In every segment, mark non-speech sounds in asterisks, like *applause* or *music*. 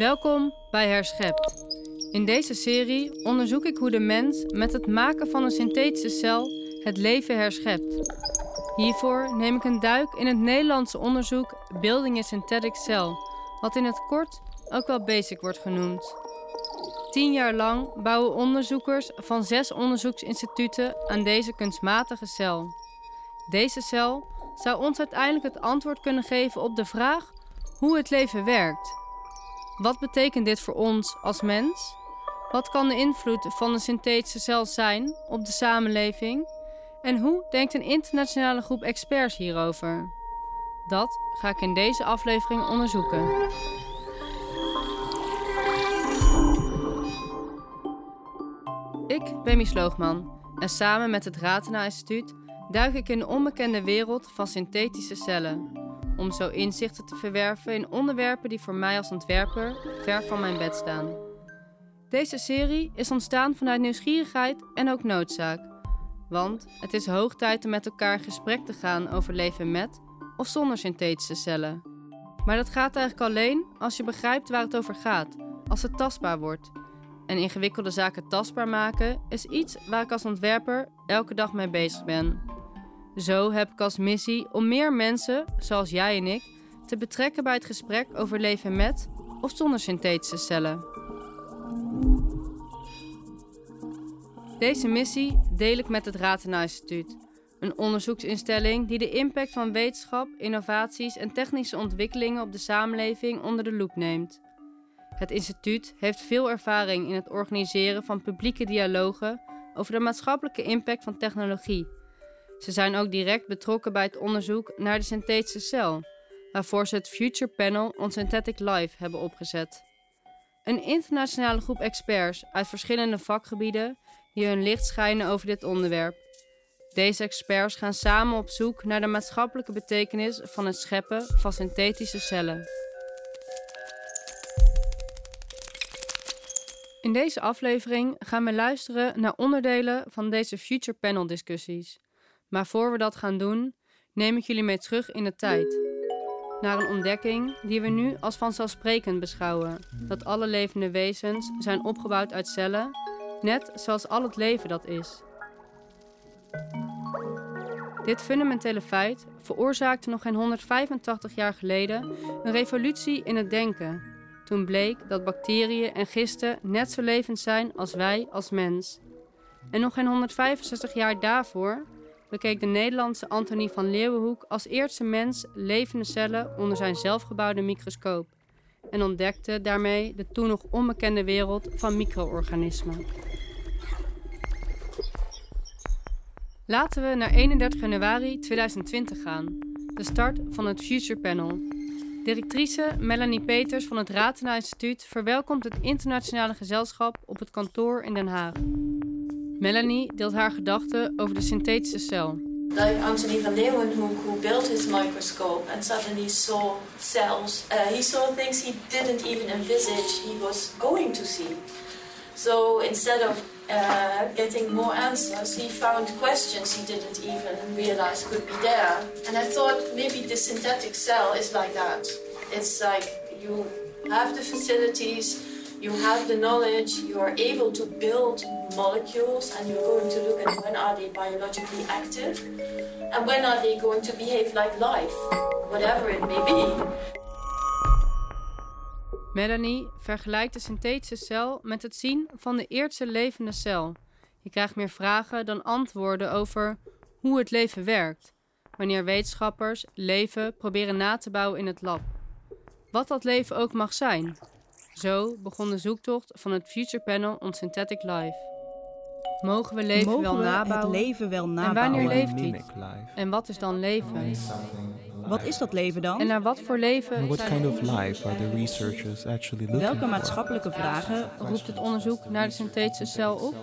Welkom bij Herschept. In deze serie onderzoek ik hoe de mens met het maken van een synthetische cel het leven herschept. Hiervoor neem ik een duik in het Nederlandse onderzoek Building a Synthetic Cell, wat in het kort ook wel BASIC wordt genoemd. Tien jaar lang bouwen onderzoekers van zes onderzoeksinstituten aan deze kunstmatige cel. Deze cel zou ons uiteindelijk het antwoord kunnen geven op de vraag hoe het leven werkt. Wat betekent dit voor ons als mens? Wat kan de invloed van een synthetische cel zijn op de samenleving? En hoe denkt een internationale groep experts hierover? Dat ga ik in deze aflevering onderzoeken. Ik ben Mies Loogman en samen met het Ratena Instituut duik ik in de onbekende wereld van synthetische cellen. Om zo inzichten te verwerven in onderwerpen die voor mij als ontwerper ver van mijn bed staan. Deze serie is ontstaan vanuit nieuwsgierigheid en ook noodzaak. Want het is hoog tijd om met elkaar in gesprek te gaan over leven met of zonder synthetische cellen. Maar dat gaat eigenlijk alleen als je begrijpt waar het over gaat, als het tastbaar wordt. En ingewikkelde zaken tastbaar maken is iets waar ik als ontwerper elke dag mee bezig ben. Zo heb ik als missie om meer mensen, zoals jij en ik, te betrekken bij het gesprek over leven met of zonder synthetische cellen. Deze missie deel ik met het Ratena Instituut, een onderzoeksinstelling die de impact van wetenschap, innovaties en technische ontwikkelingen op de samenleving onder de loep neemt. Het instituut heeft veel ervaring in het organiseren van publieke dialogen over de maatschappelijke impact van technologie. Ze zijn ook direct betrokken bij het onderzoek naar de synthetische cel, waarvoor ze het Future Panel on Synthetic Life hebben opgezet. Een internationale groep experts uit verschillende vakgebieden die hun licht schijnen over dit onderwerp. Deze experts gaan samen op zoek naar de maatschappelijke betekenis van het scheppen van synthetische cellen. In deze aflevering gaan we luisteren naar onderdelen van deze Future Panel discussies. Maar voor we dat gaan doen, neem ik jullie mee terug in de tijd. Naar een ontdekking die we nu als vanzelfsprekend beschouwen: dat alle levende wezens zijn opgebouwd uit cellen, net zoals al het leven dat is. Dit fundamentele feit veroorzaakte nog geen 185 jaar geleden een revolutie in het denken. Toen bleek dat bacteriën en gisten net zo levend zijn als wij als mens. En nog geen 165 jaar daarvoor bekeek de Nederlandse Antonie van Leeuwenhoek als eerste mens levende cellen onder zijn zelfgebouwde microscoop en ontdekte daarmee de toen nog onbekende wereld van micro-organismen. Laten we naar 31 januari 2020 gaan, de start van het Future Panel. Directrice Melanie Peters van het Ratena Instituut verwelkomt het internationale gezelschap op het kantoor in Den Haag. Melanie deelt haar gedachten over de synthetische cel. Like Anthony van Leeuwenhoek, who built his microscope and suddenly saw cells. Uh, he saw things he didn't even envisage he was going to see. So instead of uh, getting more answers, he found questions he didn't even realize could be there. And I thought maybe the synthetic cell is like that. It's like you have the facilities, you have the knowledge, you are able to build molecules, and you're going to look at when are they biologically active, and when are they going to behave like life, whatever it may be. Melanie vergelijkt de synthetische cel met het zien van de eerste levende cel. Je krijgt meer vragen dan antwoorden over hoe het leven werkt, wanneer wetenschappers leven proberen na te bouwen in het lab. Wat dat leven ook mag zijn. Zo begon de zoektocht van het Future Panel on Synthetic Life. Mogen we leven Mogen wel we nabouwen? het leven wel en wanneer leeft life. En wat is dan leven? Wat is dat leven dan? En naar wat voor leven What zijn kind we of onderzoek? life are the researchers actually looking Welke for? maatschappelijke vragen roept het onderzoek naar de synthetische cel op?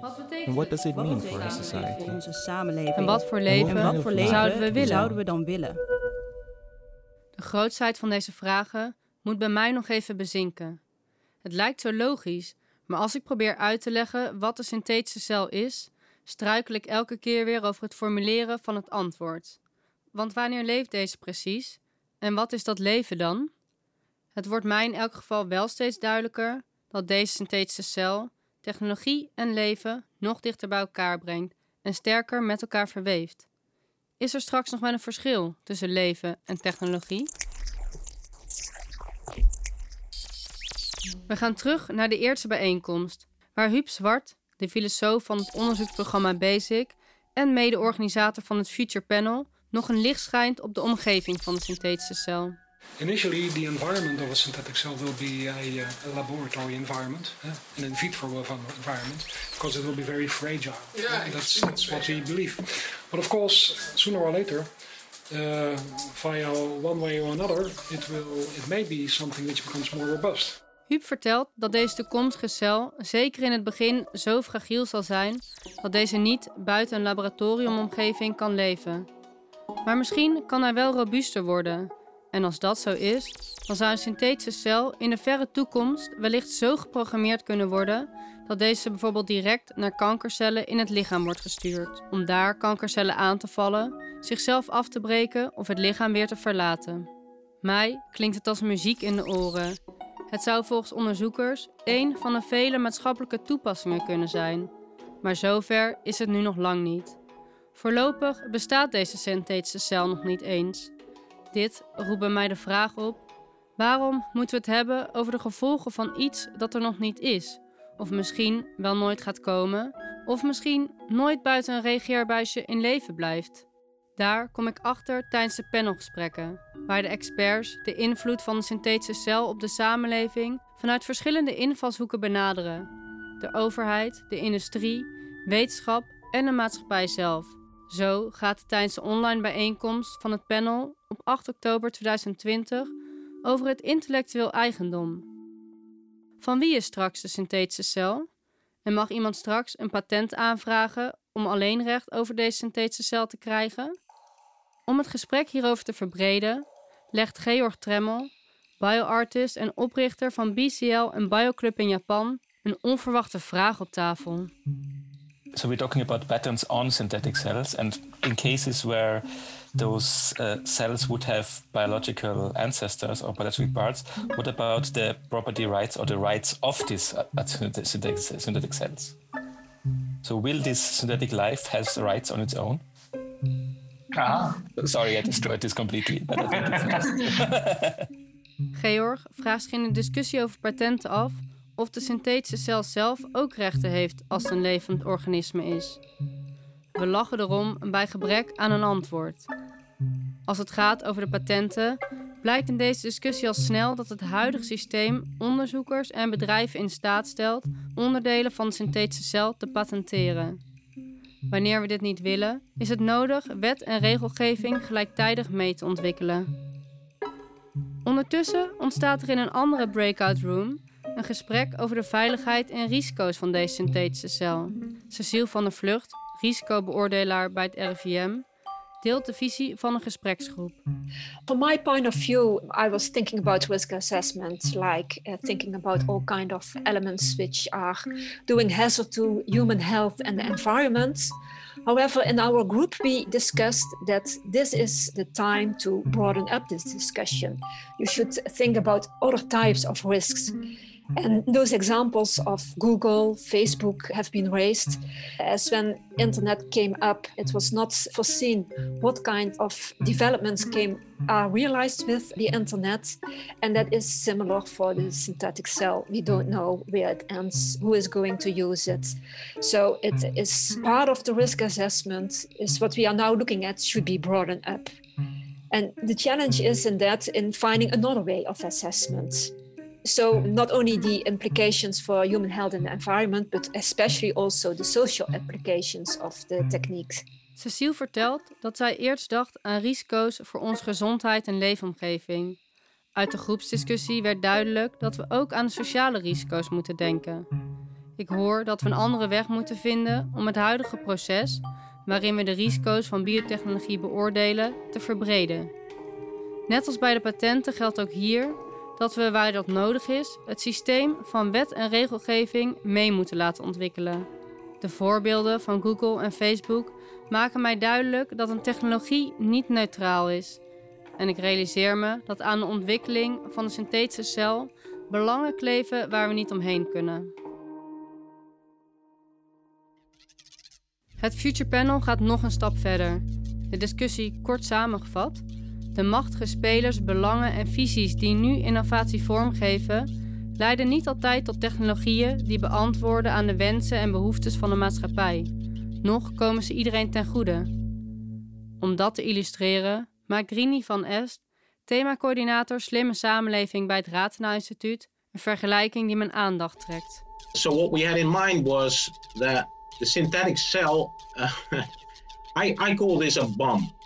Wat And betekent what does it wat mean betekent for dit society? voor onze samenleving? en wat voor En leven wat voor leven zouden we willen? zouden we dan willen? De grootsheid van deze vragen moet bij mij nog even bezinken. Het lijkt zo logisch, maar als ik probeer uit te leggen wat de synthetische cel is, struikel ik elke keer weer over het formuleren van het antwoord. Want wanneer leeft deze precies? En wat is dat leven dan? Het wordt mij in elk geval wel steeds duidelijker dat deze synthetische cel technologie en leven nog dichter bij elkaar brengt en sterker met elkaar verweeft. Is er straks nog wel een verschil tussen leven en technologie? We gaan terug naar de eerste bijeenkomst, waar Huub Zwart, de filosoof van het onderzoeksprogramma BASIC en mede-organisator van het Future Panel, nog een licht schijnt op de omgeving van de synthetische cel. Initially, the environment of a synthetic cell will be a, uh, a laboratory environment, uh, an in vitro environment, because it will be very fragile. Yeah, that's, that's what we believe. But of course, sooner or later, uh, via one way or another, it will it may be something which becomes more robust. Huub vertelt dat deze toekomstige cel zeker in het begin zo fragiel zal zijn dat deze niet buiten een laboratoriumomgeving kan leven. Maar misschien kan hij wel robuuster worden. En als dat zo is, dan zou een synthetische cel in de verre toekomst wellicht zo geprogrammeerd kunnen worden dat deze bijvoorbeeld direct naar kankercellen in het lichaam wordt gestuurd, om daar kankercellen aan te vallen, zichzelf af te breken of het lichaam weer te verlaten. Mij klinkt het als muziek in de oren het zou volgens onderzoekers één van de vele maatschappelijke toepassingen kunnen zijn. Maar zover is het nu nog lang niet. Voorlopig bestaat deze synthetische cel nog niet eens. Dit roept bij mij de vraag op: waarom moeten we het hebben over de gevolgen van iets dat er nog niet is? Of misschien wel nooit gaat komen, of misschien nooit buiten een reageerbuisje in leven blijft? Daar kom ik achter tijdens de panelgesprekken, waar de experts de invloed van de synthetische cel op de samenleving vanuit verschillende invalshoeken benaderen: de overheid, de industrie, wetenschap en de maatschappij zelf. Zo gaat het tijdens de online bijeenkomst van het panel op 8 oktober 2020 over het intellectueel eigendom. Van wie is straks de synthetische cel? En mag iemand straks een patent aanvragen om alleen recht over deze synthetische cel te krijgen? Om het gesprek hierover te verbreden, legt Georg Tremmel, bioartist en oprichter van BCL en Bioclub in Japan, een onverwachte vraag op tafel. So we're talking about patents on synthetic cells, and in cases where those uh, cells would have biological ancestors or biological parts, what about the property rights or the rights of these uh, synthetic, synthetic cells? So will this synthetic life has rights on its own? Ah. Sorry, I destroyed this completely. *laughs* *laughs* Georg vraagt zich in de discussie over patenten af of de synthetische cel zelf ook rechten heeft als het een levend organisme is. We lachen erom bij gebrek aan een antwoord. Als het gaat over de patenten, blijkt in deze discussie al snel dat het huidige systeem onderzoekers en bedrijven in staat stelt onderdelen van de synthetische cel te patenteren. Wanneer we dit niet willen, is het nodig wet en regelgeving gelijktijdig mee te ontwikkelen. Ondertussen ontstaat er in een andere breakout room een gesprek over de veiligheid en risico's van deze synthetische cel. Cecile van der Vlucht, risicobeoordelaar bij het RIVM, deelt de visie van een gespreksgroep. From my point of view, I was thinking about risk assessment, like uh, thinking about all kind of elements which are doing hazard to human health and the environment. However, in our group, we discussed that this is the time to broaden up this discussion. You should think about other types of risks. And those examples of Google, Facebook have been raised. As when internet came up, it was not foreseen what kind of developments came are realized with the internet. And that is similar for the synthetic cell. We don't know where it ends, who is going to use it. So it is part of the risk assessment is what we are now looking at should be broadened up. And the challenge is in that in finding another way of assessment. So, not only the implications for human health and the environment, but especially also the social applications of the techniques. Cecile vertelt dat zij eerst dacht aan risico's voor onze gezondheid en leefomgeving. Uit de groepsdiscussie werd duidelijk dat we ook aan de sociale risico's moeten denken. Ik hoor dat we een andere weg moeten vinden om het huidige proces, waarin we de risico's van biotechnologie beoordelen, te verbreden. Net als bij de patenten geldt ook hier dat we, waar dat nodig is, het systeem van wet en regelgeving mee moeten laten ontwikkelen. De voorbeelden van Google en Facebook maken mij duidelijk dat een technologie niet neutraal is. en ik realiseer me dat aan de ontwikkeling van de synthetische cel belangen kleven waar we niet omheen kunnen. Het Future Panel gaat nog een stap verder. De discussie kort samengevat. De machtige spelers, belangen en visies die nu innovatie vormgeven, leiden niet altijd tot technologieën die beantwoorden aan de wensen en behoeftes van de maatschappij. Nog komen ze iedereen ten goede. Om dat te illustreren maakt Rini van Est, themacoördinator Slimme Samenleving bij het Rathenau Instituut, een vergelijking die mijn aandacht trekt. So what we had in mind was that the synthetic cell, *laughs* I, I call this a bomb.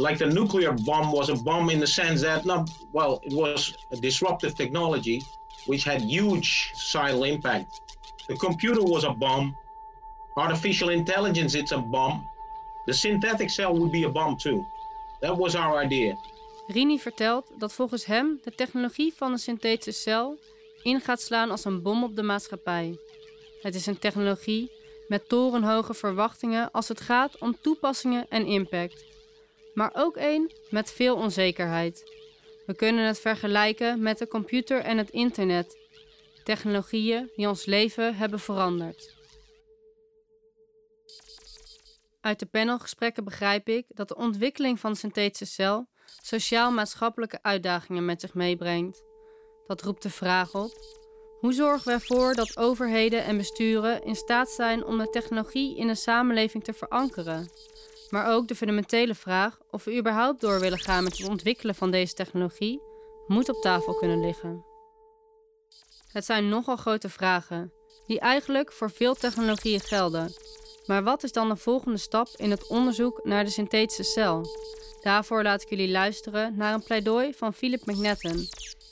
Like the nuclear bomb was a bomb in the sense that, not, well, it was a disruptive technology which had huge societal impact. The computer was a bomb. Artificial intelligence, it's a bomb. The synthetic cell would be a bomb too. That was our idea. Rini vertelt dat volgens hem de technologie van de synthetische cel in gaat slaan als een bom op de maatschappij. Het is een technologie met torenhoge verwachtingen als het gaat om toepassingen en impact. Maar ook een met veel onzekerheid. We kunnen het vergelijken met de computer en het internet. Technologieën die ons leven hebben veranderd. Uit de panelgesprekken begrijp ik dat de ontwikkeling van synthetische cel sociaal-maatschappelijke uitdagingen met zich meebrengt. Dat roept de vraag op: hoe zorgen we ervoor dat overheden en besturen in staat zijn om de technologie in de samenleving te verankeren? Maar ook de fundamentele vraag of we überhaupt door willen gaan met het ontwikkelen van deze technologie moet op tafel kunnen liggen. Het zijn nogal grote vragen, die eigenlijk voor veel technologieën gelden. Maar wat is dan de volgende stap in het onderzoek naar de synthetische cel? Daarvoor laat ik jullie luisteren naar een pleidooi van Philip McNetten,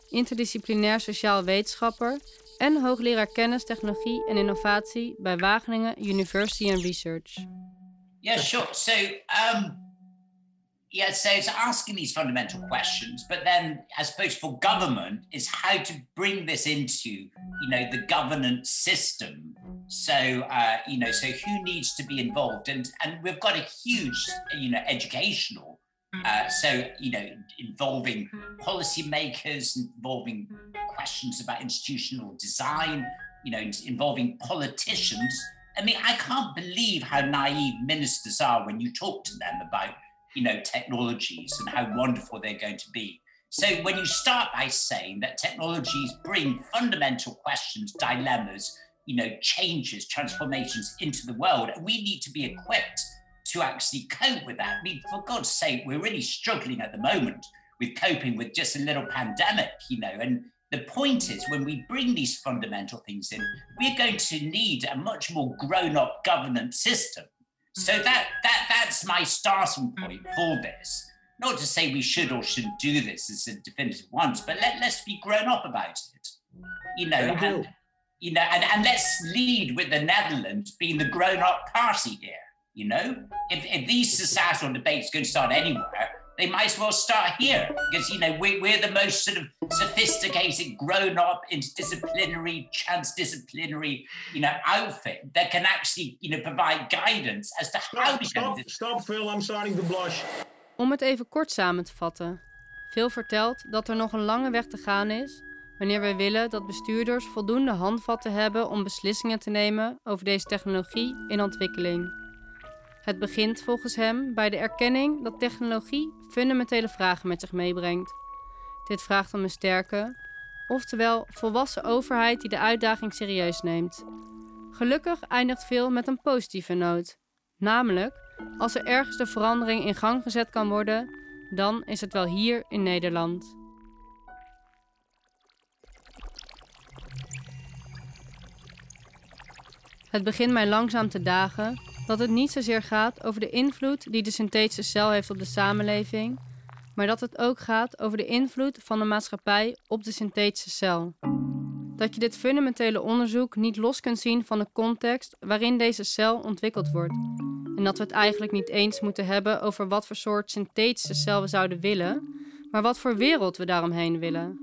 interdisciplinair sociaal wetenschapper en hoogleraar kennis, technologie en innovatie bij Wageningen University and Research. Yeah, sure. So, um, yeah, so it's asking these fundamental questions, but then I suppose for government is how to bring this into, you know, the governance system. So, uh, you know, so who needs to be involved? And and we've got a huge, you know, educational. Uh, so, you know, involving policymakers, involving questions about institutional design, you know, involving politicians. I mean, I can't believe how naive ministers are when you talk to them about, you know, technologies and how wonderful they're going to be. So when you start by saying that technologies bring fundamental questions, dilemmas, you know, changes, transformations into the world, we need to be equipped to actually cope with that. I mean, for God's sake, we're really struggling at the moment with coping with just a little pandemic, you know, and the point is, when we bring these fundamental things in, we're going to need a much more grown-up governance system. So mm-hmm. that that that's my starting point mm-hmm. for this. Not to say we should or shouldn't do this as a definitive once, but let, let's be grown up about it. You know, and, you know, and, and let's lead with the Netherlands being the grown-up party here. You know, if, if these societal debates going to start anywhere, they might as well start here because you know we, we're the most sort of sophisticated grown-up interdisciplinary transdisciplinary you know outfit that can actually you know provide guidance as to how Stop, stop, stop, Phil. I'm starting to blush. Om het even kort samen te vatten. Phil vertelt dat er nog een lange weg te gaan is wanneer wij willen dat bestuurders voldoende handvatten hebben om beslissingen te nemen over deze technologie in ontwikkeling. Het begint volgens hem bij de erkenning dat technologie fundamentele vragen met zich meebrengt. Dit vraagt om een sterke, oftewel volwassen overheid die de uitdaging serieus neemt. Gelukkig eindigt veel met een positieve noot. Namelijk, als er ergens de verandering in gang gezet kan worden, dan is het wel hier in Nederland. Het begint mij langzaam te dagen dat het niet zozeer gaat over de invloed die de synthetische cel heeft op de samenleving, maar dat het ook gaat over de invloed van de maatschappij op de synthetische cel. Dat je dit fundamentele onderzoek niet los kunt zien van de context waarin deze cel ontwikkeld wordt. En dat we het eigenlijk niet eens moeten hebben over wat voor soort synthetische cel we zouden willen, maar wat voor wereld we daaromheen willen.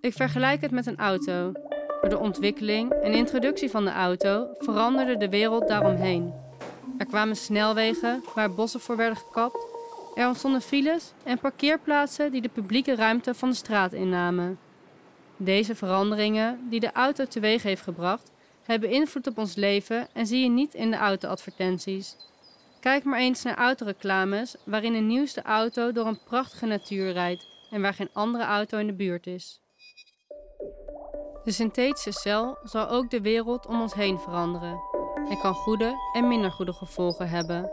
Ik vergelijk het met een auto. Door de ontwikkeling en introductie van de auto veranderde de wereld daaromheen. Er kwamen snelwegen waar bossen voor werden gekapt, Er ontstonden files en parkeerplaatsen die de publieke ruimte van de straat innamen. Deze veranderingen, die de auto teweeg heeft gebracht, hebben invloed op ons leven en zie je niet in de auto-advertenties. Kijk maar eens naar autoreclames waarin een nieuwste auto door een prachtige natuur rijdt en waar geen andere auto in de buurt is. De synthetische cel zal ook de wereld om ons heen veranderen en kan goede en minder goede gevolgen hebben.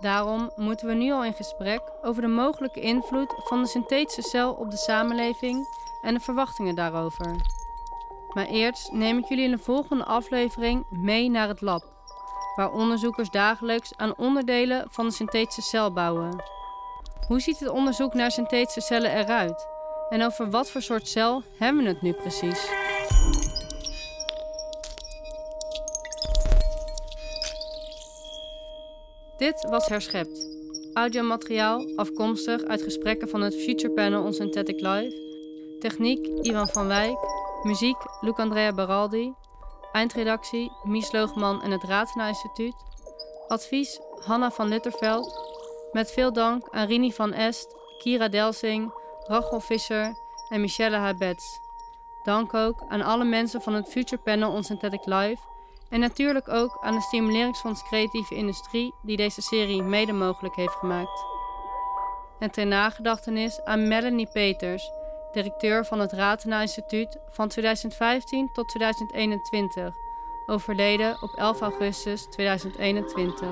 Daarom moeten we nu al in gesprek over de mogelijke invloed van de synthetische cel op de samenleving en de verwachtingen daarover. Maar eerst neem ik jullie in de volgende aflevering mee naar het lab, waar onderzoekers dagelijks aan onderdelen van de synthetische cel bouwen. Hoe ziet het onderzoek naar synthetische cellen eruit? En over wat voor soort cel hebben we het nu precies? Dit was Herschept. Audiomateriaal afkomstig uit gesprekken van het Future Panel on Synthetic Life. Techniek Ivan van Wijk. Muziek Luc Andrea Baraldi. Eindredactie Mies Loogman en het Ratena Instituut. Advies Hanna van Lutterveld. Met veel dank aan Rini van Est, Kira Delsing, Rachel Visser en Michelle Habets. Dank ook aan alle mensen van het Future Panel on Synthetic Life en natuurlijk ook aan de Stimuleringsfonds Creatieve Industrie die deze serie mede mogelijk heeft gemaakt. En ter nagedachtenis aan Melanie Peters, directeur van het Ratena Instituut van 2015 tot 2021, overleden op 11 augustus 2021.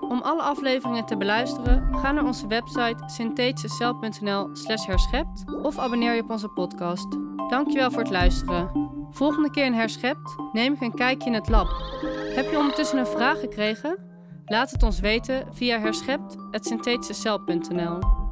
Om alle afleveringen te beluisteren, ga naar onze website synthetischecel.nl slash herschept of abonneer je op onze podcast. Dankjewel voor het luisteren. Volgende keer in Herschept neem ik een kijkje in het lab. Heb je ondertussen een vraag gekregen? Laat het ons weten via herschept.synthetischecel.nl